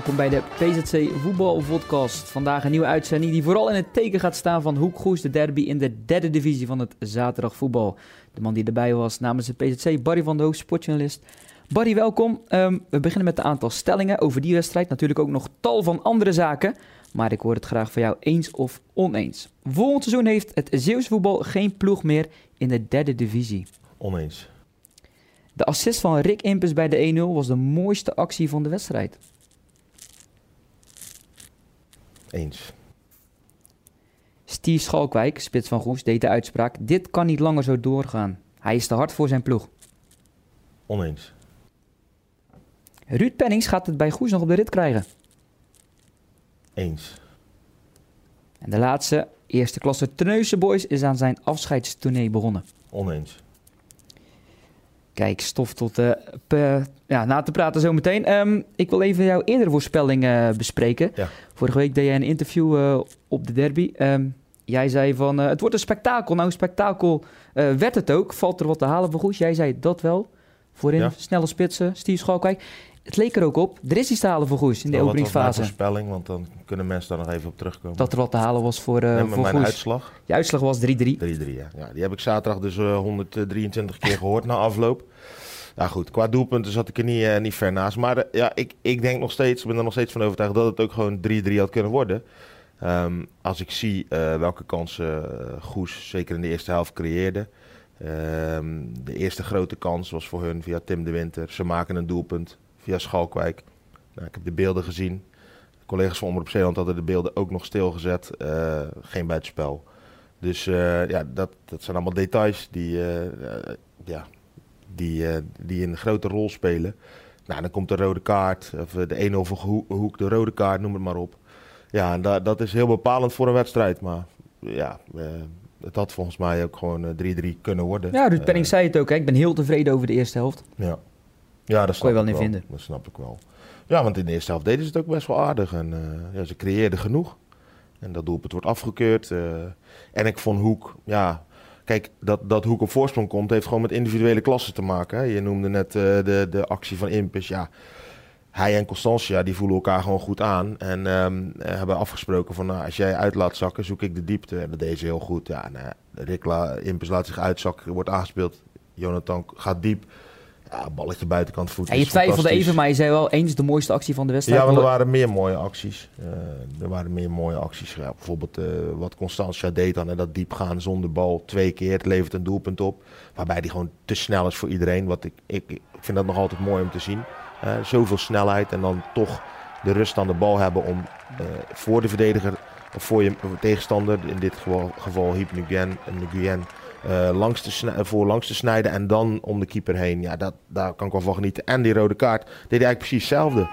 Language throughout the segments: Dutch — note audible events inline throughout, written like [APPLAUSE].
Welkom bij de PZC Voetbalpodcast. Vandaag een nieuwe uitzending die vooral in het teken gaat staan van Hoek Goes, de derby in de derde divisie van het zaterdagvoetbal. De man die erbij was namens de PZC, Barry van der Hoofd, sportjournalist. Barry, welkom. Ehm, we beginnen met een aantal stellingen over die wedstrijd. Natuurlijk ook nog tal van andere zaken. Maar ik hoor het graag van jou eens of oneens. Volgend seizoen heeft het Zeeuws voetbal geen ploeg meer in de derde divisie. Oneens. De assist van Rick Impes bij de 1-0 was de mooiste actie van de wedstrijd. Eens. Steve Schalkwijk, spits van Goes, deed de uitspraak: Dit kan niet langer zo doorgaan. Hij is te hard voor zijn ploeg. Oneens. Ruud Pennings gaat het bij Goes nog op de rit krijgen. Eens. En de laatste, eerste klasse Terneuzen Boys, is aan zijn afscheidstournee begonnen. Oneens. Kijk, stof tot eh, pe- ja, na te praten zometeen. Ehm ik wil even jouw eerdere voorspelling eh, bespreken. Ja. Vorige week deed jij een interview eh, op de derby. Ehm, jij zei van, het wordt een spektakel. Nou, een spektakel werd het ook. Valt er wat te halen voor Goes? Jij zei dat wel. Voorin Ja. snelle spitsen, Steve Schalkwijk. Het leek er ook op. Er is iets te halen voor Goes in de openingsfase. voorspelling, want dan kunnen mensen daar nog even op terugkomen. Dat er wat te halen was voor, met voor mijn Goes. uitslag? Je uitslag was 3-3. 3-3, ja. ja. Die heb ik zaterdag dus eh, 123 keer gehoord na afloop. Ja goed, qua doelpunten zat ik er niet, eh, niet ver naast. Maar ja, ik, ik denk nog steeds, ik ben er nog steeds van overtuigd dat het ook gewoon 3-3 had kunnen worden. Ehm, als ik zie welke kansen eh, Goes zeker in de eerste helft creëerde. Ehm, de eerste grote kans was voor hun via Tim de Winter. Ze maken een doelpunt via Schalkwijk. Nou, ik heb de beelden gezien. De collega's van Omroep Zeeland hadden de beelden ook nog stilgezet. Eh geen buitenspel. Dus eh, ja, dat, dat zijn allemaal details die, eh, ja, die, die een grote rol spelen. Nou, dan komt de rode kaart, of de 1-0 van Geho- Hoek, de rode kaart, noem het maar op. Ja, en da- dat is heel bepalend voor een wedstrijd. Maar ja, eh, het had volgens mij ook gewoon eh, 3-3 kunnen worden. Ja, Ruud Penning zei het ook. Hè. Ik ben heel tevreden over de eerste helft. ja. Ja, dat snap je wel ik in vinden. Dat snap ik wel. Ja, want in de eerste helft deden ze het ook best wel aardig. En eh, ja, ze creëerden genoeg. En dat doelpunt wordt afgekeurd. eh. en ik vond Hoek, ja... Kijk, dat, dat Hoek op voorsprong komt, heeft gewoon met individuele klassen te maken. Hè. Je noemde net eh, de, de actie van Impus. Ja, hij en Constantia, die voelen elkaar gewoon goed aan. En ehm, eh, hebben afgesproken van, nou, als jij uit laat zakken, zoek ik de diepte. En dat deed ze heel goed. Ja, nou, Rick la, Impus laat zich uitzakken, wordt aangespeeld. Jonathan gaat diep. Ja, balletje buitenkant voet. Ja, je twijfelde even, maar je zei wel eens de mooiste actie van de wedstrijd. Ja, want er waren meer mooie acties. Eh, er waren meer mooie acties. Ja, bijvoorbeeld eh, wat Constantia deed dan. En dat diep gaan zonder bal twee keer. Het levert een doelpunt op. Waarbij die gewoon te snel is voor iedereen. Wat ik, ik, ik vind dat nog altijd mooi om te zien. Eh, zoveel snelheid en dan toch de rust aan de bal hebben om voor de verdediger of voor je tegenstander, in dit geval, geval Nguyen, Nguyen eh, langs te voor langs te snijden en dan om de keeper heen. Ja, dat, daar kan ik wel van genieten. En die rode kaart deed hij eigenlijk precies hetzelfde.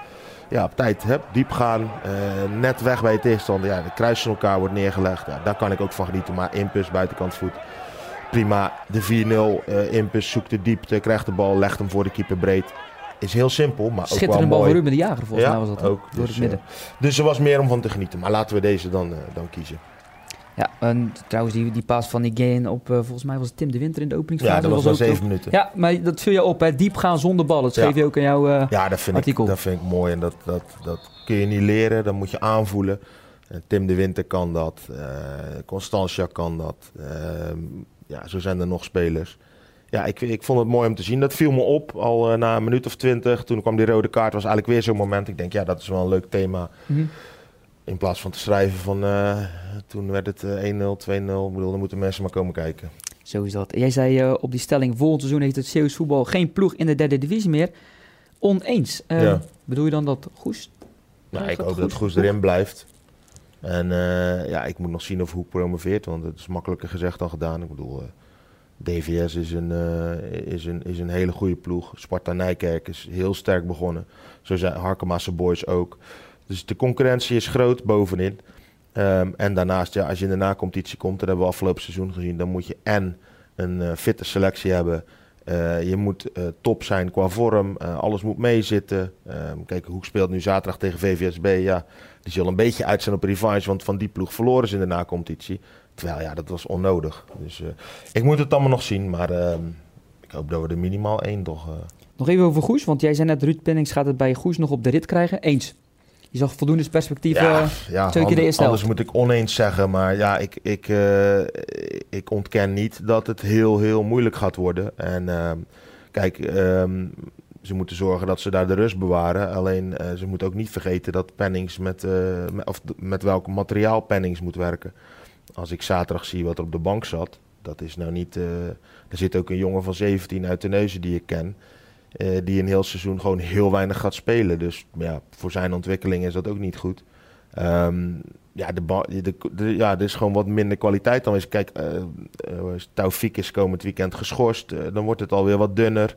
Ja, op tijd, hup, diep gaan, eh, net weg bij je tegenstander. Ja, de kruis van elkaar wordt neergelegd. Ja, daar kan ik ook van genieten. Maar impuls, buitenkant voet, prima. De 4-0, eh impuls, zoekt de diepte, krijgt de bal, legt hem voor de keeper breed. Is heel simpel, maar ook wel Schitterende bal mooi. voor Ruben de Jager, volgens Ja, mij was dat. ook. Door Dus, het midden. Dus er was meer om van te genieten. Maar laten we deze dan, dan kiezen. Ja, en trouwens, die, die paas van Again op, eh, volgens mij was het Tim de Winter in de openingsfase. Ja, dat was ook- zeven minuten. Ja, maar dat viel je op, hè. diep gaan zonder bal. Dat Ja. schreef je ook in jouw... eh, Ja, dat vind, Artikel. ik, dat vind ik mooi en dat, dat, dat kun je niet leren, dat moet je aanvoelen. En Tim de Winter kan dat, eh Constantia kan dat. Ehm, ja, zo zijn er nog spelers. Ja, ik, ik vond het mooi om te zien. Dat viel me op al na een minuut of twintig. Toen kwam die rode kaart, was eigenlijk weer zo'n moment. Ik denk, ja, dat is wel een leuk thema. mhm. In plaats van te schrijven van, eh, toen werd het eh, 1-0, 2-0. Ik bedoel, dan moeten mensen maar komen kijken. Zo is dat. Jij zei eh, op die stelling, volgend seizoen heeft het Zeeuws voetbal geen ploeg in de derde divisie meer. Oneens. Eh, Ja. Bedoel je dan dat Goes? Nou, ik hoop dat Goes erin blijft. En eh, ja, ik moet nog zien of Hoek promoveert, want het is makkelijker gezegd dan gedaan. Ik bedoel, eh, DVS is een, eh, is, een, is een hele goede ploeg. Sparta Nijkerk is heel sterk begonnen. Zo zijn Harkemasse Boys ook. Dus de concurrentie is groot bovenin. Ehm, en daarnaast, ja, als je in de nacompetitie komt, dat hebben we afgelopen seizoen gezien, dan moet je en een eh, fitte selectie hebben. Eh, je moet eh, top zijn qua vorm. Alles moet meezitten. Ehm, kijk, Hoek speelt nu zaterdag tegen VVSB. Ja, die zullen een beetje uit zijn op revanche, want van die ploeg verloren ze in de nacompetitie. Terwijl, ja, dat was onnodig. Dus ik moet het allemaal nog zien, maar ehm, ik hoop dat we er minimaal één toch... Nog even over Goes, want jij zei net, Ruud Pennings gaat het bij Goes nog op de rit krijgen. Eens. Je zag voldoende perspectief. Ja, eh, ja zeker de eerste anders moet ik oneens zeggen. Maar ja, ik, ik, eh, ik ontken niet dat het heel, heel moeilijk gaat worden. En ehm, kijk, ehm, ze moeten zorgen dat ze daar de rust bewaren. Alleen eh, ze moeten ook niet vergeten dat Pennings met, met, of met welk materiaal Pennings moet werken. Als ik zaterdag zie wat er op de bank zat, dat is nou niet. er zit ook een jongen van 17 uit de neuzen die ik ken. Eh, die een heel seizoen gewoon heel weinig gaat spelen. Dus ja, voor zijn ontwikkeling is dat ook niet goed. Ehm, ja, de, de, de- ja, er is gewoon wat minder kwaliteit dan is. Kijk, eh uh, Taufik is komend weekend geschorst. dan wordt het alweer wat dunner.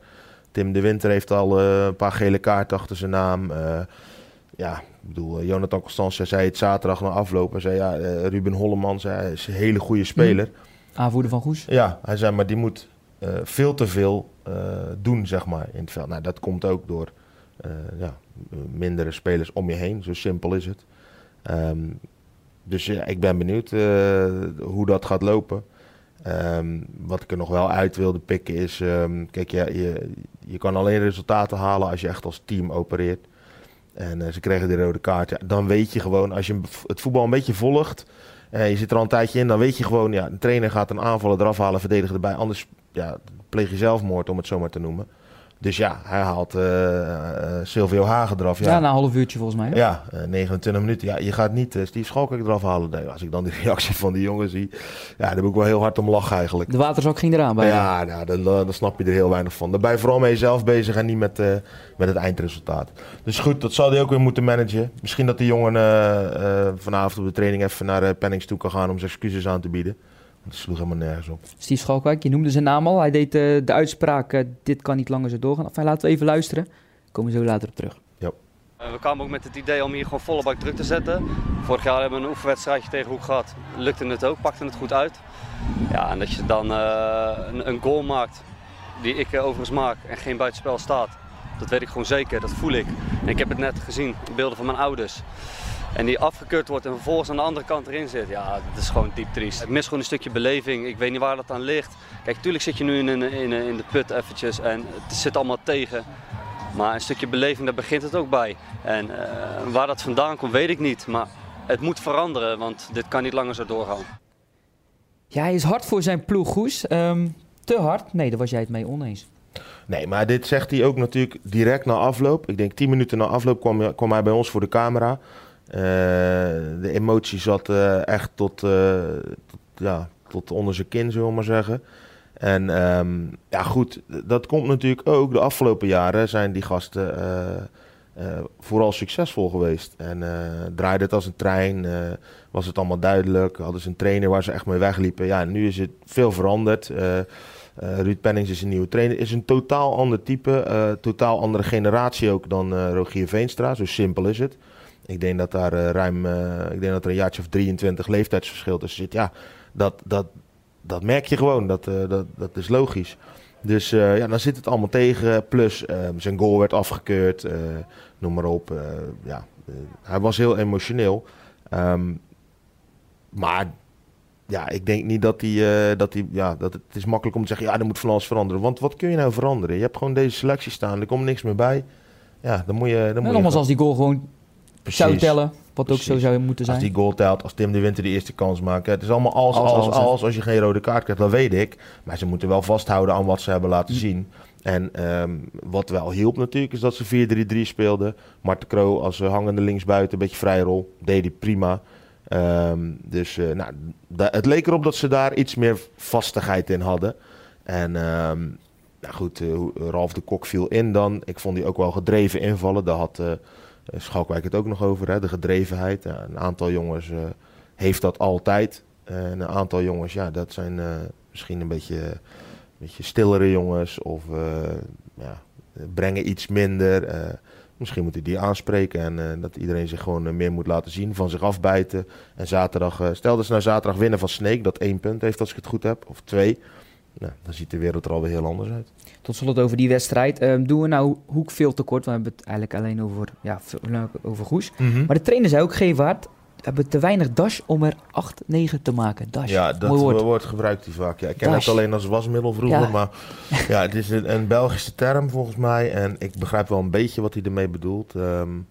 Tim de Winter heeft al een paar gele kaarten achter zijn naam. Ja, ik bedoel, Jonathan Constantia zei het zaterdag na afloop. Hij zei, ja, Ruben Holleman zei, hij is een hele goede speler. Aanvoerder van Goes. Ja, hij zei, maar die moet veel te veel doen, zeg maar, in het veld. Nou, dat komt ook door eh, ja, mindere spelers om je heen. Zo simpel is het. Ehm, dus ja, ik ben benieuwd eh, hoe dat gaat lopen. Ehm, wat ik er nog wel uit wilde pikken is... ehm, kijk, je, je kan alleen resultaten halen als je echt als team opereert. En eh, ze kregen de rode kaart. Ja, dan weet je gewoon, als je het voetbal een beetje volgt... en je zit er al een tijdje in, dan weet je gewoon... Ja, een trainer gaat een aanvaller eraf halen, verdediger erbij. Anders ja, pleeg je zelfmoord, om het zo maar te noemen. Dus ja, hij haalt uh, uh, Silvio Hagen eraf. Ja, ja na een half uurtje volgens mij. Ja, uh, 29 minuten. Ja, je gaat niet Steve Schalkijk eraf halen. Nee, als ik dan die [LAUGHS] reactie van die jongen zie, ja, daar moet ik wel heel hard om lachen eigenlijk. De waterzak ging eraan bij Ja, nou, dan, dan, snap je er heel weinig van. Dan ben je vooral mee jezelf bezig en niet met, met het eindresultaat. Dus goed, dat zal hij ook weer moeten managen. Misschien dat die jongen vanavond op de training even naar Pennings toe kan gaan om zijn excuses aan te bieden. Dat sloeg helemaal nergens op. Steve Schalkwijk, je noemde zijn naam al. Hij deed uh, de uitspraak, uh, dit kan niet langer zo doorgaan. Enfin, laten we even luisteren. Daar komen we zo later op terug. Ja. We kwamen ook met het idee om hier gewoon volle bak druk te zetten. Vorig jaar hebben we een oefenwedstrijdje tegen Hoek gehad. Lukte het ook, pakte het goed uit. Ja, en dat je dan uh, een, een, goal maakt, die ik overigens maak en geen buitenspel staat. Dat weet ik gewoon zeker, dat voel ik. En ik heb het net gezien, beelden van mijn ouders. En die afgekeurd wordt en vervolgens aan de andere kant erin zit. Ja, dat is gewoon diep triest. Ik mis gewoon een stukje beleving. Ik weet niet waar dat aan ligt. Kijk, tuurlijk zit je nu in, in, in, in de put eventjes en het zit allemaal tegen. Maar een stukje beleving, daar begint het ook bij. En uh, waar dat vandaan komt, weet ik niet. Maar het moet veranderen, want dit kan niet langer zo doorgaan. Ja, hij is hard voor zijn ploeg, Goes. Um, te hard? Nee, daar was jij het mee oneens. Nee, maar dit zegt hij ook natuurlijk direct na afloop. Ik denk tien minuten na afloop kwam, kwam hij bij ons voor de camera. Uh, de emotie zat uh, echt tot, uh, tot, ja, tot onder zijn kin, zullen we maar zeggen. En um, ja, goed, dat komt natuurlijk ook. De afgelopen jaren zijn die gasten vooral succesvol geweest. En draaide het als een trein, was het allemaal duidelijk. Hadden ze een trainer waar ze echt mee wegliepen. Ja, nu is het veel veranderd. Uh, Ruud Pennings is een nieuwe trainer. Is een totaal ander type. Uh, totaal andere generatie ook dan uh, Rogier Veenstra. Zo simpel is het. Ik denk dat daar ruim. ik denk dat er een jaartje of 23 leeftijdsverschil tussen zit. Ja, dat, dat, dat merk je gewoon. Dat, dat, dat is logisch. Dus ja, dan zit het allemaal tegen. Plus zijn goal werd afgekeurd. noem maar op. ja, hij was heel emotioneel. Um, maar ja, ik denk niet dat hij, uh, dat hij, ja, dat het is makkelijk om te zeggen, ja, er moet van alles veranderen. Want wat kun je nou veranderen? Je hebt gewoon deze selectie staan, er komt niks meer bij. Ja, dan moet je... Dan en moet je nogmaals, als die goal gewoon Precies. zou tellen, wat Precies. ook zo zou moeten zijn. Als die goal telt, als Tim de Winter de eerste kans maakt. Het is allemaal als, als, als, als, als, als je geen rode kaart krijgt, dat weet ik. Maar ze moeten wel vasthouden aan wat ze hebben laten zien. En um, wat wel hielp natuurlijk, is dat ze 4-3-3 speelden. Marten Kroo als uh, hangende linksbuiten, een beetje vrijrol, deed hij prima. Um, dus uh, nou, het leek erop dat ze daar iets meer vastigheid in hadden. En um, nou goed, uh, Ralf de Kok viel in dan. Ik vond die ook wel gedreven invallen. Daar had uh, Schalkwijk het ook nog over, hè, de gedrevenheid. Ja, een aantal jongens heeft dat altijd. En een aantal jongens, ja, dat zijn misschien een beetje, een beetje stillere jongens. Of ja, brengen iets minder. Misschien moet hij die aanspreken en dat iedereen zich gewoon meer moet laten zien, van zich afbijten. En zaterdag, stel dat ze nou zaterdag winnen van Sneek, dat één punt heeft als ik het goed heb, of twee. Nou, dan ziet de wereld er alweer heel anders uit. Tot slot over die wedstrijd. Uh, doen we nou Hoek veel tekort? We hebben het eigenlijk alleen over, ja, over Goes. Mm -hmm. Maar de trainer zei ook, Gevaart, we hebben te weinig dash om er 8-9 te maken. Dash. Ja, dat Mooi woord. woord gebruikt hij vaak. Ja, ik ken dash. het alleen als wasmiddel vroeger, ja. maar ja, het is een, een, Belgische term volgens mij. En ik begrijp wel een beetje wat hij ermee bedoelt. Um,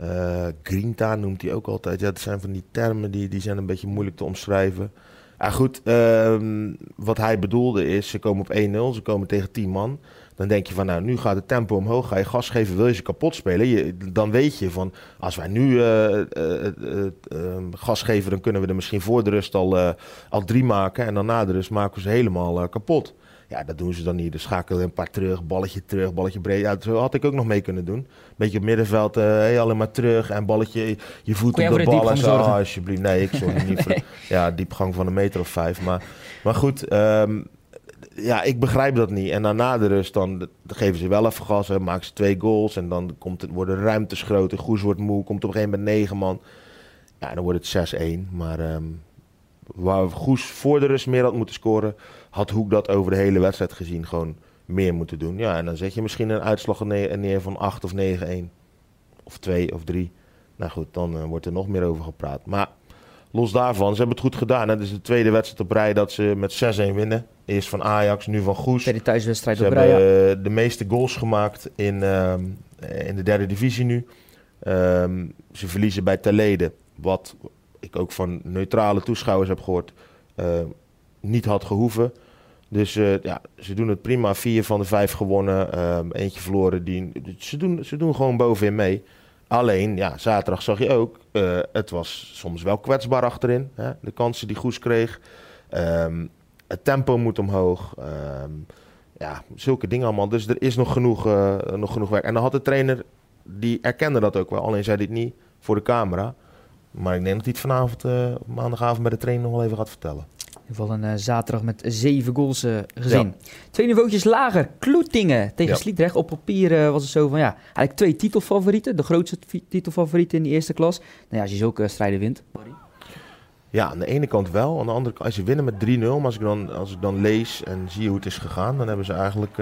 Uh, Grinta noemt hij ook altijd. Ja, dat zijn van die termen die, die zijn een beetje moeilijk te omschrijven. Ah, goed, ehm, wat hij bedoelde is, ze komen op 1-0, ze komen tegen 10 man. Dan denk je van, nou, nu gaat het tempo omhoog, ga je gas geven, wil je ze kapot spelen? Je, dan weet je van, als wij nu uh, gas geven, dan kunnen we er misschien voor de rust al, al drie maken. En dan na de rust maken we ze helemaal kapot. Ja, dat doen ze dan niet. Dus schakelen een paar terug, balletje terug, balletje breed. Ja, zo had ik ook nog mee kunnen doen. Beetje op middenveld, uh, hey, alleen maar terug en balletje, je voet op de bal. En zo, oh, alsjeblieft. Nee, ik zorg [LAUGHS] niet voor ja, diepgang van een meter of vijf. Maar, maar goed, um, ja, ik begrijp dat niet. En daarna de rust, dan, dan geven ze wel even gas. en maken ze twee goals en dan komt het, worden ruimtes groter. Goes wordt moe, komt op een gegeven moment negen man. Ja, dan wordt het 6-1. Maar um, waar Goes voor de rust meer had moeten scoren had Hoek dat over de hele wedstrijd gezien gewoon meer moeten doen. Ja, en dan zet je misschien een uitslag neer van 8 of 9-1. Of 2 of 3. Nou goed, dan uh, wordt er nog meer over gepraat. Maar los daarvan, ze hebben het goed gedaan. Het is de tweede wedstrijd op rij dat ze met 6-1 winnen. Eerst van Ajax, nu van Goes. Tweede thuiswedstrijd ze op rij. Ze hebben uh, de meeste goals gemaakt in, uh, in de derde divisie nu. Um, ze verliezen bij Telede, wat ik ook van neutrale toeschouwers heb gehoord, uh, niet had gehoeven. Dus uh, ja, ze doen het prima. Vier van de vijf gewonnen, um, eentje verloren. Die, ze, doen, ze doen gewoon bovenin mee. Alleen, ja, zaterdag zag je ook, uh, het was soms wel kwetsbaar achterin. Hè? De kansen die Goes kreeg. Um, het tempo moet omhoog. Um, ja, zulke dingen allemaal. Dus er is nog genoeg, uh, nog genoeg werk. En dan had de trainer, die erkende dat ook wel. Alleen zei dit niet voor de camera. Maar ik denk dat hij het vanavond, maandagavond bij de trainer nog wel even gaat vertellen. Ieder geval een uh, zaterdag met zeven goals uh, gezien. Ja. Twee niveautjes lager. Kloetingen tegen ja. Sliedrecht. Op papier uh, was het zo van ja, eigenlijk twee titelfavorieten. De grootste titelfavorieten in de eerste klas. Nou ja, als je zulke strijden wint. Ja, aan de ene kant wel. Aan de andere kant, als je winnen met 3-0, maar als ik, dan, als ik dan lees en zie hoe het is gegaan, dan hebben ze eigenlijk...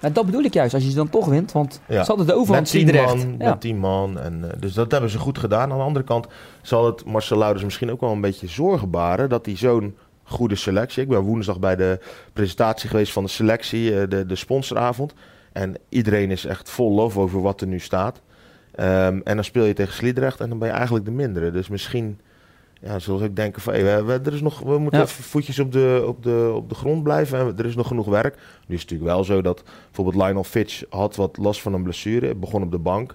Nou, dat bedoel ik juist, als je ze dan toch wint, want ja. ze hadden de overhand Sliedrecht. Man, ja. Met 10 man, en, dus dat hebben ze goed gedaan. Aan de andere kant zal het Marcel Louders misschien ook wel een beetje zorgen baren dat hij zo'n goede selectie. Ik ben woensdag bij de presentatie geweest van de selectie, de, de sponsoravond. En iedereen is echt vol lof over wat er nu staat. Um, en dan speel je tegen Sliedrecht en dan ben je eigenlijk de mindere. Dus misschien ja, zullen ik denken van hey, we, er is nog, we moeten ja. even voetjes op de, op, de, op de grond blijven. En er is nog genoeg werk. Nu is het natuurlijk wel zo dat bijvoorbeeld Lionel Fitch had wat last van een blessure. Begon op de bank.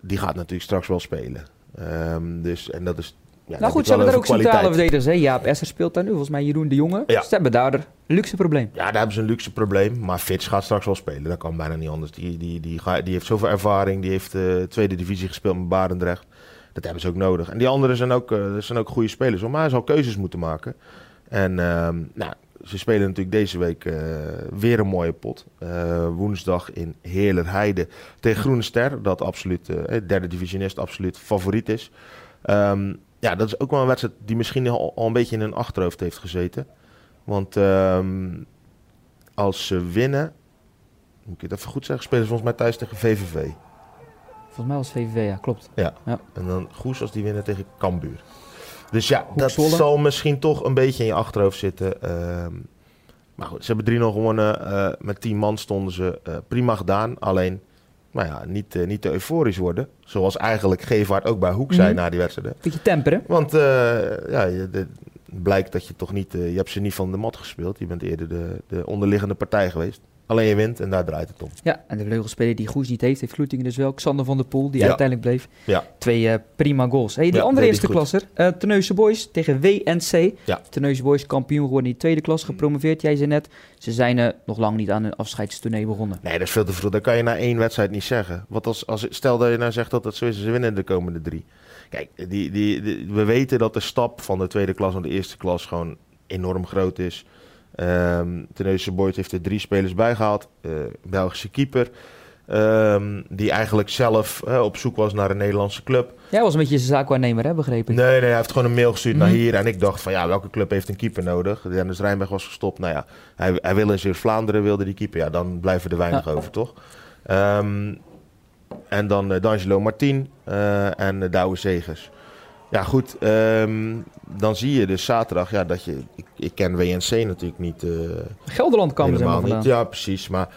Die gaat natuurlijk straks wel spelen. Um, dus, en dat is ja, nou goed, ze hebben er ook centrale verdedigers. Hè? Jaap Esser speelt daar nu, volgens mij Jeroen de Jonge. Ja. Ze hebben daar een luxe probleem. Ja, daar hebben ze een luxe probleem. Maar Fitz gaat straks wel spelen. Dat kan bijna niet anders. Die, die, die, die heeft zoveel ervaring. Die heeft de uh, tweede divisie gespeeld met Barendrecht. Dat hebben ze ook nodig. En die anderen zijn ook, uh, zijn ook goede spelers. Maar hij zal keuzes moeten maken. En uh, nou, ze spelen natuurlijk deze week uh, weer een mooie pot. Uh, woensdag in Heerlerheide tegen Groene Ster. Dat absoluut, uh, derde divisionist, absoluut favoriet is. Um, ja, dat is ook wel een wedstrijd die misschien al, al een beetje in hun achterhoofd heeft gezeten. Want um, als ze winnen, moet ik het even goed zeggen, spelen ze volgens mij thuis tegen VVV. Volgens mij was VVV, ja, klopt. Ja, ja. en dan Goes als die winnen tegen Cambuur. Dus ja, Hoek dat Zwolle. zal misschien toch een beetje in je achterhoofd zitten. Um, maar goed, ze hebben 3-0 gewonnen. Uh, met 10 man stonden ze uh, prima gedaan. Alleen nou ja, niet, uh, niet te euforisch worden. Zoals eigenlijk Gevaart ook bij Hoek zei mm. na die wedstrijd. Beetje temperen. Want uh, ja, het blijkt dat je toch niet... Uh, je hebt ze niet van de mat gespeeld. Je bent eerder de, de onderliggende partij geweest. Alleen je wint en daar draait het om. Ja, en de vleugelspeler die Goes niet heeft, heeft Vloetingen dus wel. Xander van der Poel, die ja. uiteindelijk bleef. Ja. Twee uh, prima goals. Hey, die ja, andere eerste klasser, uh, Boys tegen WNC. Ja. Terneuzen Boys kampioen geworden in de tweede klas, gepromoveerd. Jij zei net, ze zijn uh, nog lang niet aan een afscheidstournee begonnen. Nee, dat is veel te vroeg. Dat kan je na één wedstrijd niet zeggen. Want als, als, stel dat je nou zegt dat het zo is, ze winnen de komende drie. Kijk, die, die, die, we weten dat de stap van de tweede klas naar de eerste klas gewoon enorm groot is. Um, Tenneuze Boyd heeft er drie spelers bij gehaald. Uh, Belgische keeper. Um, die eigenlijk zelf uh, op zoek was naar een Nederlandse club. Jij was een beetje zijn zaakwaarnemer, hè, begrepen? Nee, nee, hij heeft gewoon een mail gestuurd mm -hmm. naar hier. En ik dacht van, ja, welke club heeft een keeper nodig? Dennis Rijnberg was gestopt. Nou ja, hij, hij wil in Zuid-Vlaanderen, wilde die keeper. Ja, dan blijven er weinig ja. over, toch? Um, en dan uh, D'Angelo Martin uh, en Douwe Zegers. Ja, goed. Um, dan zie je dus zaterdag ja, dat je. Ik, ik ken WNC natuurlijk niet. Uh, Gelderland kan helemaal niet. Ja, precies. Maar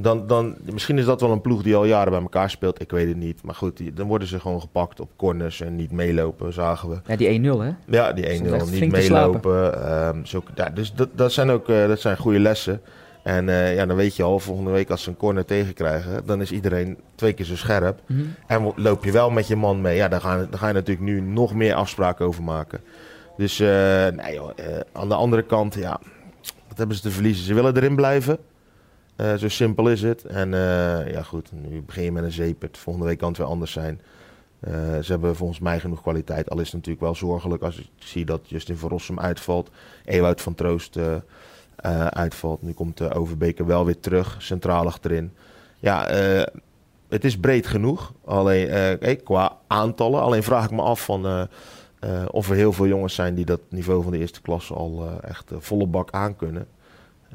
Dan, dan, misschien is dat wel een ploeg die al jaren bij elkaar speelt. Ik weet het niet. Maar goed, die, dan worden ze gewoon gepakt op corners en niet meelopen, zagen we. Ja, die 1-0 hè? Ja, die 1-0 Stond echt niet meelopen. Ehm, ja, dus dat, dat zijn ook eh, dat zijn goede lessen. En eh, ja, dan weet je al, volgende week als ze een corner tegenkrijgen, dan is iedereen twee keer zo scherp. Mhm. En loop je wel met je man mee, ja, ga, daar ga je natuurlijk nu nog meer afspraken over maken. Dus eh, nee, joh, eh, aan de andere kant, ja, wat hebben ze te verliezen? Ze willen erin blijven. Eh, zo simpel is het. En ja, goed, nu begin je met een zeepert. Volgende week kan het weer anders zijn. Ze hebben volgens mij genoeg kwaliteit. Al is het natuurlijk wel zorgelijk als ik zie dat Justin van Rossum uitvalt. Ewout van Troost uitvalt. Nu komt de Overbeker wel weer terug, centraal achterin. Ja, het is breed genoeg. Alleen qua aantallen. Alleen vraag ik me af van, eh, of er heel veel jongens zijn die dat niveau van de eerste klasse al eh, echt eh, volle bak aankunnen.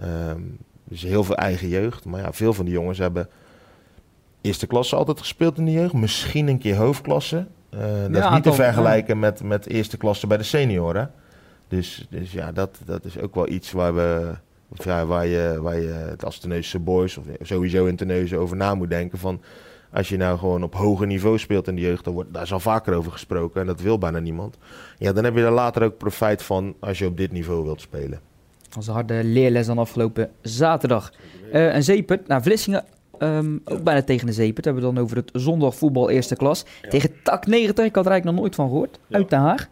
Ehm dus heel veel eigen jeugd. Maar ja, veel van die jongens hebben eerste klasse altijd gespeeld in de jeugd. Misschien een keer hoofdklasse. Dat is niet te vergelijken met, met eerste klasse bij de senioren. Dus, dus ja, dat, dat is ook wel iets waar we... Of ja, waar je, waar je het als Terneuzense boys of sowieso in Terneuzen over na moet denken. Van als je nou gewoon op hoger niveau speelt in de jeugd, dan wordt daar is al vaker over gesproken en dat wil bijna niemand. Ja, dan heb je er later ook profijt van als je op dit niveau wilt spelen. Onze harde leerles dan afgelopen zaterdag. Eh, een zeepert naar Vlissingen. ehm, ook bijna tegen de zeepert. We hebben het dan over het zondagvoetbal eerste klas. Tegen Tak 90. Ik had er eigenlijk nog nooit van gehoord. Ja. Uit Den Haag.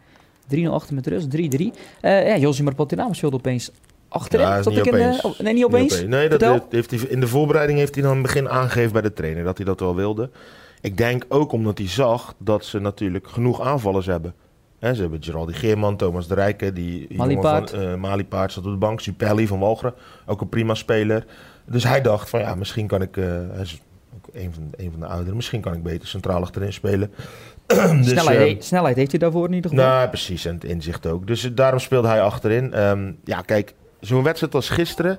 3-0 achter met rust. 3-3. Eh ja, Josimar Potinaam speelde opeens achterin. Ja, niet ik in de- oh, nee, niet opeens. Niet Nee, dat Vertel. heeft, hij, in de voorbereiding heeft hij dan in het begin aangegeven bij de trainer dat hij dat wel wilde. Ik denk ook omdat hij zag dat ze natuurlijk genoeg aanvallers hebben. Hè, ze hebben Geraldi Geerman, Thomas de Rijken, die Malipaard. van Malipaard zat op de bank, Supelli van Walcheren, ook een prima speler. Dus hij dacht van ja, misschien kan ik, eh, hij is ook een van, een van de ouderen, misschien kan ik beter centraal achterin spelen. [CLEARS THROAT] Dus, snelheid, eh, snelheid heeft hij daarvoor in ieder geval. nou, precies. En het inzicht ook. Dus eh, daarom speelde hij achterin. Ehm, ja, kijk, zo'n wedstrijd als gisteren...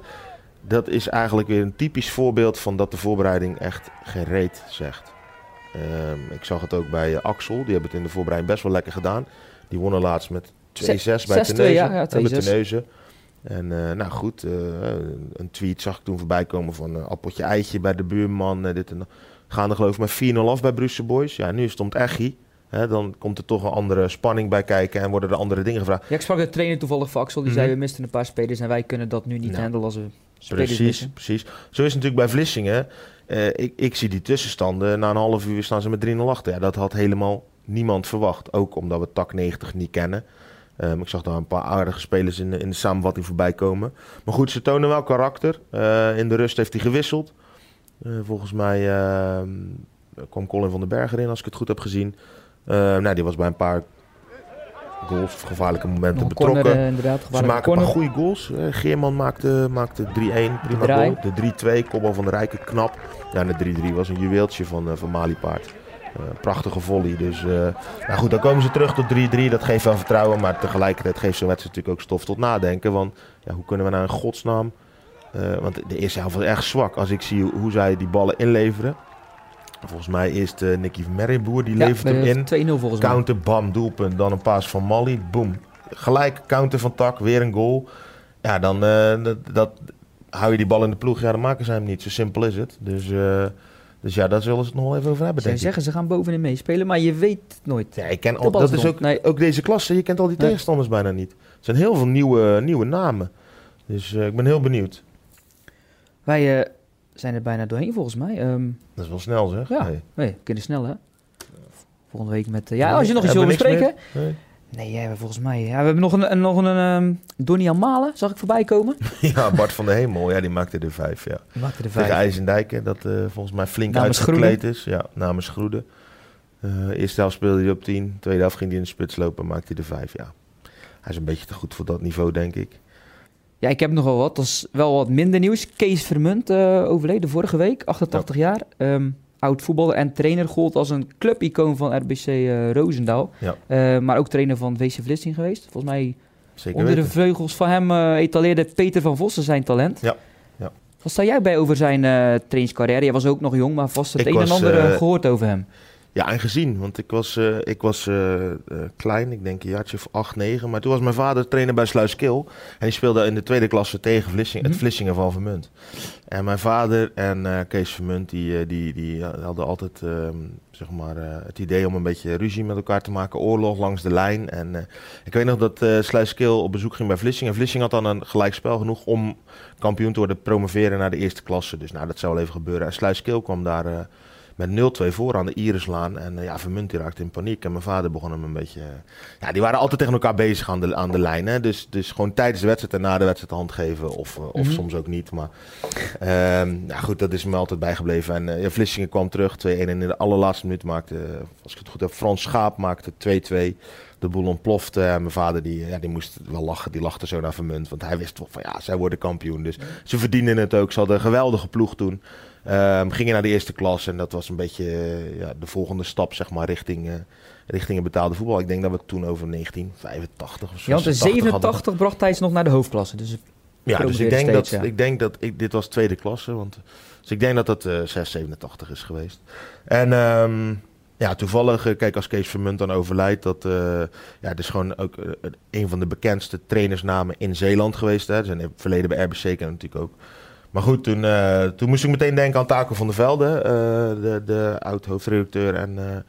dat is eigenlijk weer een typisch voorbeeld van dat de voorbereiding echt geen reet zegt. Ehm, ik zag het ook bij eh, Axel. Die hebben het in de voorbereiding best wel lekker gedaan. Die wonnen laatst met 2-6 bij 6-2, Terneuzen. ja, ja, bij 2-6. Terneuzen. En eh, nou goed, eh, een tweet zag ik toen voorbij komen van eh, appeltje eitje bij de buurman. eh, dit en dat. Gaan er geloof ik met 4-0 af bij Brussel Boys. Ja, nu stond Echi. Hè, dan komt er toch een andere spanning bij kijken en worden er andere dingen gevraagd. Ja, ik sprak de trainer toevallig van Axel. Die Mhm. zei, we misten een paar spelers en wij kunnen dat nu niet Nou, handelen als we spelers Precies, missen. precies. Zo is het natuurlijk bij Vlissingen. Eh, ik, ik zie die tussenstanden. Na een half uur staan ze met 3-0 achter. Ja, dat had helemaal niemand verwacht. Ook omdat we tak 90 niet kennen. Ehm, ik zag daar een paar aardige spelers in, de- in de samenvatting voorbij komen. Maar goed, ze tonen wel karakter. Eh, in de rust heeft hij gewisseld. Eh, volgens mij ehm, kwam Colin van den Berg erin, als ik het goed heb gezien. Eh, nou, die was bij een paar goals of gevaarlijke momenten Nog betrokken. corner, eh, inderdaad. Ze maken een paar goede goals. Eh, Geerman maakte, maakte 3-1, prima draai. goal. De 3-2, kopbal van de Rijken, knap. Ja, en de 3-3 was een juweeltje van, eh van Malipaard. Eh, prachtige volley. Dus nou goed, dan komen ze terug tot 3-3. Dat geeft wel vertrouwen, maar tegelijkertijd geeft zo'n wedstrijd natuurlijk ook stof tot nadenken. Want ja, hoe kunnen we nou in godsnaam... want de eerste helft was echt zwak. Als ik zie hoe, hoe zij die ballen inleveren. Volgens mij eerst eh Nicky Merriboer, die Ja, levert hem in. de 2-0 volgens mij. Counter, bam, doelpunt. Dan een paas van Mali, boom. Gelijk counter van Tak, weer een goal. Ja, dan eh, dat, dat, hou je die bal in de ploeg. Ja, dan maken ze hem niet. Zo simpel is het. Dus, eh, dus ja, daar zullen ze het nog wel even over hebben, ik. zeggen ze gaan bovenin meespelen, maar je weet het nooit. Ja, ik ken al, dat is is ook, Nee. ook deze klasse. Je kent al die Nee. tegenstanders bijna niet. Er zijn heel veel nieuwe, nieuwe namen. Dus eh, ik ben heel benieuwd. Wij zijn er bijna doorheen volgens mij. Ehm Dat is wel snel, zeg. Ja. Nee. kunnen snel hè. Volgende week met... eh, ja, als je nog iets wil bespreken. Nee. Nee, ja, volgens mij... Ja, we hebben nog een, nog een ehm Donny Malen, zag ik voorbij komen. [LAUGHS] Ja, Bart van de Hemel. Ja, die maakte er vijf, ja. Die maakte er Tegen vijf. IJsendijken, dat eh, volgens mij flink Namens uitgekleed is. Ja, namens Groede. Eh eerste helft speelde hij op 10. Tweede helft ging hij in de spits lopen en maakte hij er 5. Ja. Hij is een beetje te goed voor dat niveau, denk ik. Ja, ik heb nog wel wat. Dat is wel wat minder nieuws. Kees Vermunt eh, overleden vorige week, 88 jaar. Ehm, oud voetballer en trainer. Gold als een clubicoon van RBC eh Roosendaal. Ja. Eh, maar ook trainer van WC Vlissingen geweest. Volgens mij Zeker onder de vleugels van hem eh, etaleerde Peter van Vossen zijn talent. Ja, ja. Wat sta jij bij over zijn trainingscarrière? Jij was ook nog jong, maar vast het Ik een en ander eh, eh, gehoord over hem. Ja, en gezien. Want ik was, eh, ik was eh, eh, klein, ik denk een jaartje of acht, negen. Maar toen was mijn vader trainer bij Sluiskil. En die speelde in de tweede klasse tegen Vlissingen, Mhm. het Vlissingen van Vermunt. En mijn vader en Kees Vermunt, die, die, die hadden altijd ehm, zeg maar, het idee om een beetje ruzie met elkaar te maken. Oorlog langs de lijn. En ik weet nog dat eh Sluiskil op bezoek ging bij Vlissingen. Vlissingen had dan een gelijkspel genoeg om kampioen te worden, promoveren naar de eerste klasse. Dus nou, dat zou wel even gebeuren. En Sluiskil kwam daar... met 0-2 voor aan de Irislaan. En eh, ja, Vermunt raakte in paniek. En mijn vader begon hem een beetje... eh, ja, die waren altijd tegen elkaar bezig aan de, aan de lijn. Hè? Dus, dus gewoon tijdens de wedstrijd en na de wedstrijd de hand geven. Of, eh, of Mhm. soms ook niet. Maar ehm nou goed, dat is me altijd bijgebleven. En ja, Vlissingen kwam terug. 2-1 en in de allerlaatste minuut maakte, als ik het goed heb, Frans Schaap maakte 2-2. De boel ontplofte. En mijn vader die, ja, die moest wel lachen. Die lachte zo naar Vermunt. Want hij wist toch van ja, zij worden kampioen. Dus ze verdienen het ook. Ze hadden een geweldige ploeg toen. Ehm, gingen naar de eerste klas en dat was een beetje eh, ja, de volgende stap zeg maar, richting, eh, richting een betaalde voetbal. Ik denk dat we het toen over 1985 of zo. Ja, want in 86 hadden. 87 bracht hij ze nog naar de hoofdklasse. Dus Ja, dus ik denk dat, ja. ik denk dat ik, dit was tweede klasse. Want, dus ik denk dat dat 687 is geweest. En ehm, ja, toevallig, kijk, als Kees Vermunt dan overlijdt, dat ja, het is gewoon ook een van de bekendste trainersnamen in Zeeland geweest. Hè. Zijn in het verleden bij RBC ken natuurlijk ook. Maar goed, toen, eh, toen moest ik meteen denken aan Taco van der Velde, eh, de, de oud-hoofdredacteur en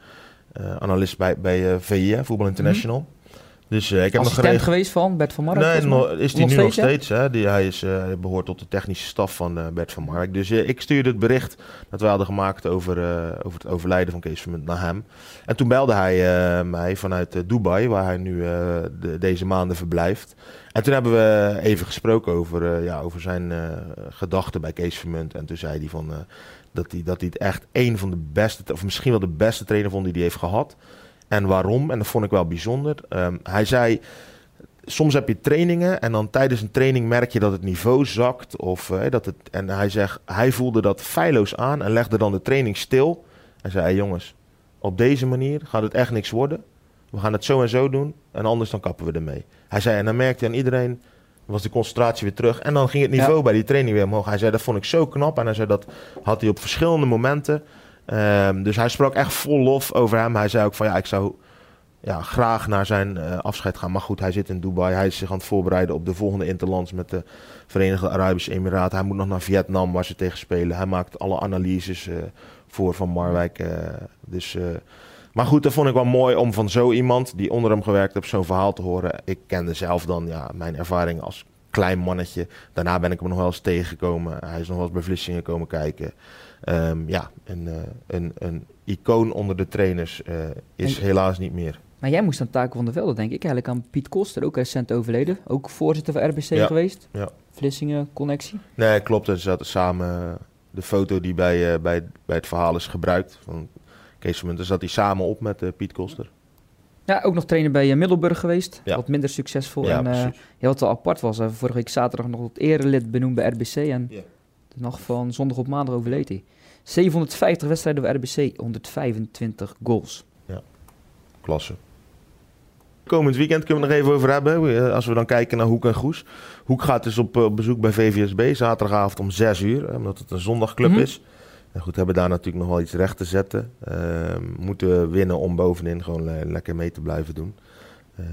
eh, analist bij, bij VI, hè, Voetbal International. Dus eh, ik heb nog assistent geweest van Bert van Marwijk. Nee, is hij Nog nu nog steeds. Hè? Die, hij, is, eh, behoort tot de technische staf van eh, Bert van Marwijk. Dus ik stuurde het bericht dat we hadden gemaakt over, over het overlijden van Kees Vermunt naar hem. En toen belde hij mij vanuit Dubai, waar hij nu de, deze maanden verblijft. En toen hebben we even gesproken over, ja, over zijn gedachten bij Kees Vermunt. En toen zei hij van, dat, hij, dat hij het echt een van de beste, of misschien wel de beste trainer vond die hij heeft gehad. En waarom? En dat vond ik wel bijzonder. Ehm, hij zei, soms heb je trainingen en dan tijdens een training merk je dat het niveau zakt. Of, eh, dat het, en hij zegt, hij voelde dat feilloos aan en legde dan de training stil. En zei, hey, jongens, op deze manier gaat het echt niks worden. We gaan het zo en zo doen en anders dan kappen we ermee. Hij zei, en dan merkte aan iedereen, was de concentratie weer terug. En dan ging het niveau Ja. bij die training weer omhoog. Hij zei, dat vond ik zo knap. En hij zei, dat had hij op verschillende momenten. Ehm, dus hij sprak echt vol lof over hem. Hij zei ook van, ja, ik zou ja, graag naar zijn eh, afscheid gaan. Maar goed, hij zit in Dubai. Hij is zich aan het voorbereiden op de volgende Interlands met de Verenigde Arabische Emiraten. Hij moet nog naar Vietnam, waar ze tegen spelen. Hij maakt alle analyses eh, voor van Marwijk. eh, dus, maar goed, dat vond ik wel mooi om van zo iemand die onder hem gewerkt heeft, zo'n verhaal te horen. Ik kende zelf dan ja, mijn ervaring als klein mannetje. Daarna ben ik hem nog wel eens tegengekomen. Hij is nog wel eens bij Vlissingen komen kijken. Ehm, ja, een, eh, een, een icoon onder de trainers eh, is En- helaas niet meer. Maar jij moest aan Taco van der Velde, denk ik. Eigenlijk aan Piet Koster, ook recent overleden. Ook voorzitter van RBC Ja, geweest. ja. Vlissingen, connectie. Nee, klopt. Er zaten samen eh, de foto die bij, bij, bij het verhaal is gebruikt. Van Kees zat hij samen op met Piet Koster. Ja, ook nog trainer bij eh, Middelburg geweest. Ja. Wat minder succesvol. Ja, en eh, precies. ja, wat wel apart was, eh, vorige week zaterdag nog het erelid benoemd bij RBC. En Ja. de nacht van zondag op maandag overleed hij. 750 wedstrijden bij RBC, 125 goals. Klasse. Komend weekend kunnen we het nog even over hebben. eh, Als we dan kijken naar Hoek en Goes. Hoek gaat dus op, eh, op bezoek bij VVSB. Zaterdagavond om 6 uur. eh, Omdat het een zondagclub Mhm. is. Goed, hebben daar natuurlijk nog wel iets recht te zetten. Ehm, moeten winnen om bovenin gewoon lekker mee te blijven doen. Ehm,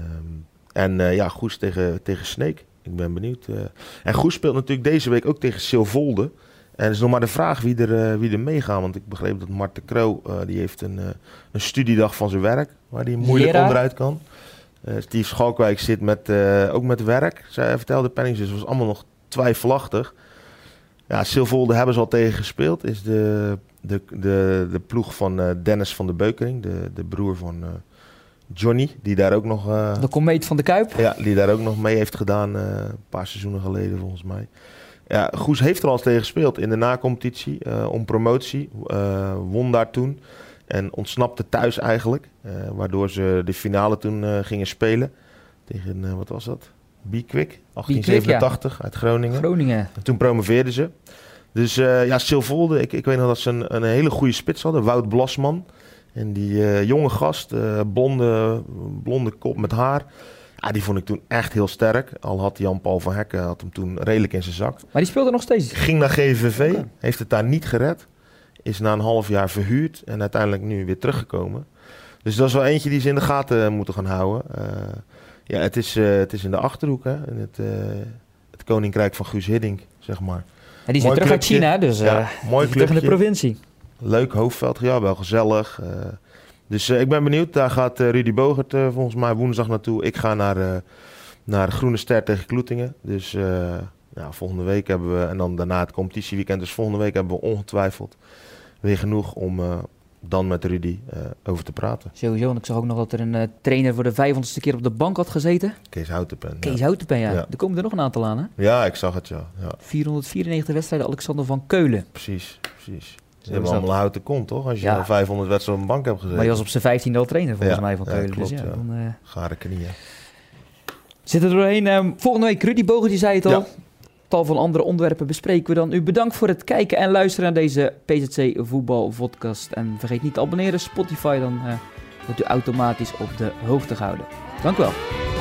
en eh, ja, Goes tegen, tegen Sneek. Ik ben benieuwd. eh. En Goes speelt natuurlijk deze week ook tegen Silvolde. En het is nog maar de vraag wie er, eh, wie er meegaan. Want ik begreep dat Mart de Kroo, die heeft een, een studiedag van zijn werk. Waar hij moeilijk onderuit kan. Steve Schalkwijk zit met, ook met werk. Zij vertelde Pennings, dus het was allemaal nog twijfelachtig. Ja, Silvolde hebben ze al tegen gespeeld. Is de, de, de, de ploeg van eh, Dennis van de Beukering. De, de broer van eh, Johnny. Die daar ook nog... eh, De komeet van de Kuip. ja, die daar ook nog mee heeft gedaan een paar seizoenen geleden volgens mij. Ja, Goes heeft er al eens tegen gespeeld in de nacompetitie om promotie. won daar toen en ontsnapte thuis eigenlijk. waardoor ze de finale toen gingen spelen tegen, wat was dat? Bikwik, 1887 uit Groningen. Groningen. En toen promoveerden ze. Dus eh, ja, Silvolde, ik, ik weet nog dat ze een, een hele goede spits hadden. Wout Blasman. En die eh, jonge gast, eh, blonde, blonde kop met haar. Ja, die vond ik toen echt heel sterk. Al had Jan-Paul van Hekken had hem toen redelijk in zijn zak. Maar die speelde nog steeds. Ging naar GVV, heeft het daar niet gered. is na een half jaar verhuurd en uiteindelijk nu weer teruggekomen. Dus dat is wel eentje die ze in de gaten moeten gaan houden. Ja, het is, uh, het is in de Achterhoek, hè. In het, uh, het Koninkrijk van Guus Hiddink, zeg maar. En die weer terug uit China, dus ja, mooi terug in de provincie. Leuk hoofdveld, ja, wel gezellig. dus ik ben benieuwd. Daar gaat Rudy Bogert volgens mij woensdag naartoe. Ik ga naar, naar Groene Ster tegen Kloetingen. Dus ja, volgende week hebben we, en dan daarna het competitieweekend, dus volgende week hebben we ongetwijfeld weer genoeg om dan met Rudy uh, over te praten. Sowieso, en ik zag ook nog dat er een uh, trainer voor de vijfhonderdste keer op de bank had gezeten. Kees Houtenpen. Kees ja. Houtenpen, ja. ja. Er komen er nog een aantal aan, hè? Ja, ik zag het, ja. ja. 494 wedstrijden, Alexander van Keulen. Precies, precies. Ze hebben allemaal houten kont, toch? Als je ja. 500 wedstrijden op een bank hebt gezeten. Maar je was op zijn vijftiende al trainer, volgens mij, van Keulen. Klopt, dus ja, dan... Uh... Gare knieën. Zit er doorheen. Um, volgende week, Rudy Bogen, die zei het al tal van andere onderwerpen bespreken we dan. U bedankt voor het kijken en luisteren naar deze PZC Voetbal Podcast. En vergeet niet te abonneren Spotify, dan uh, wordt u automatisch op de hoogte gehouden. Dank u wel.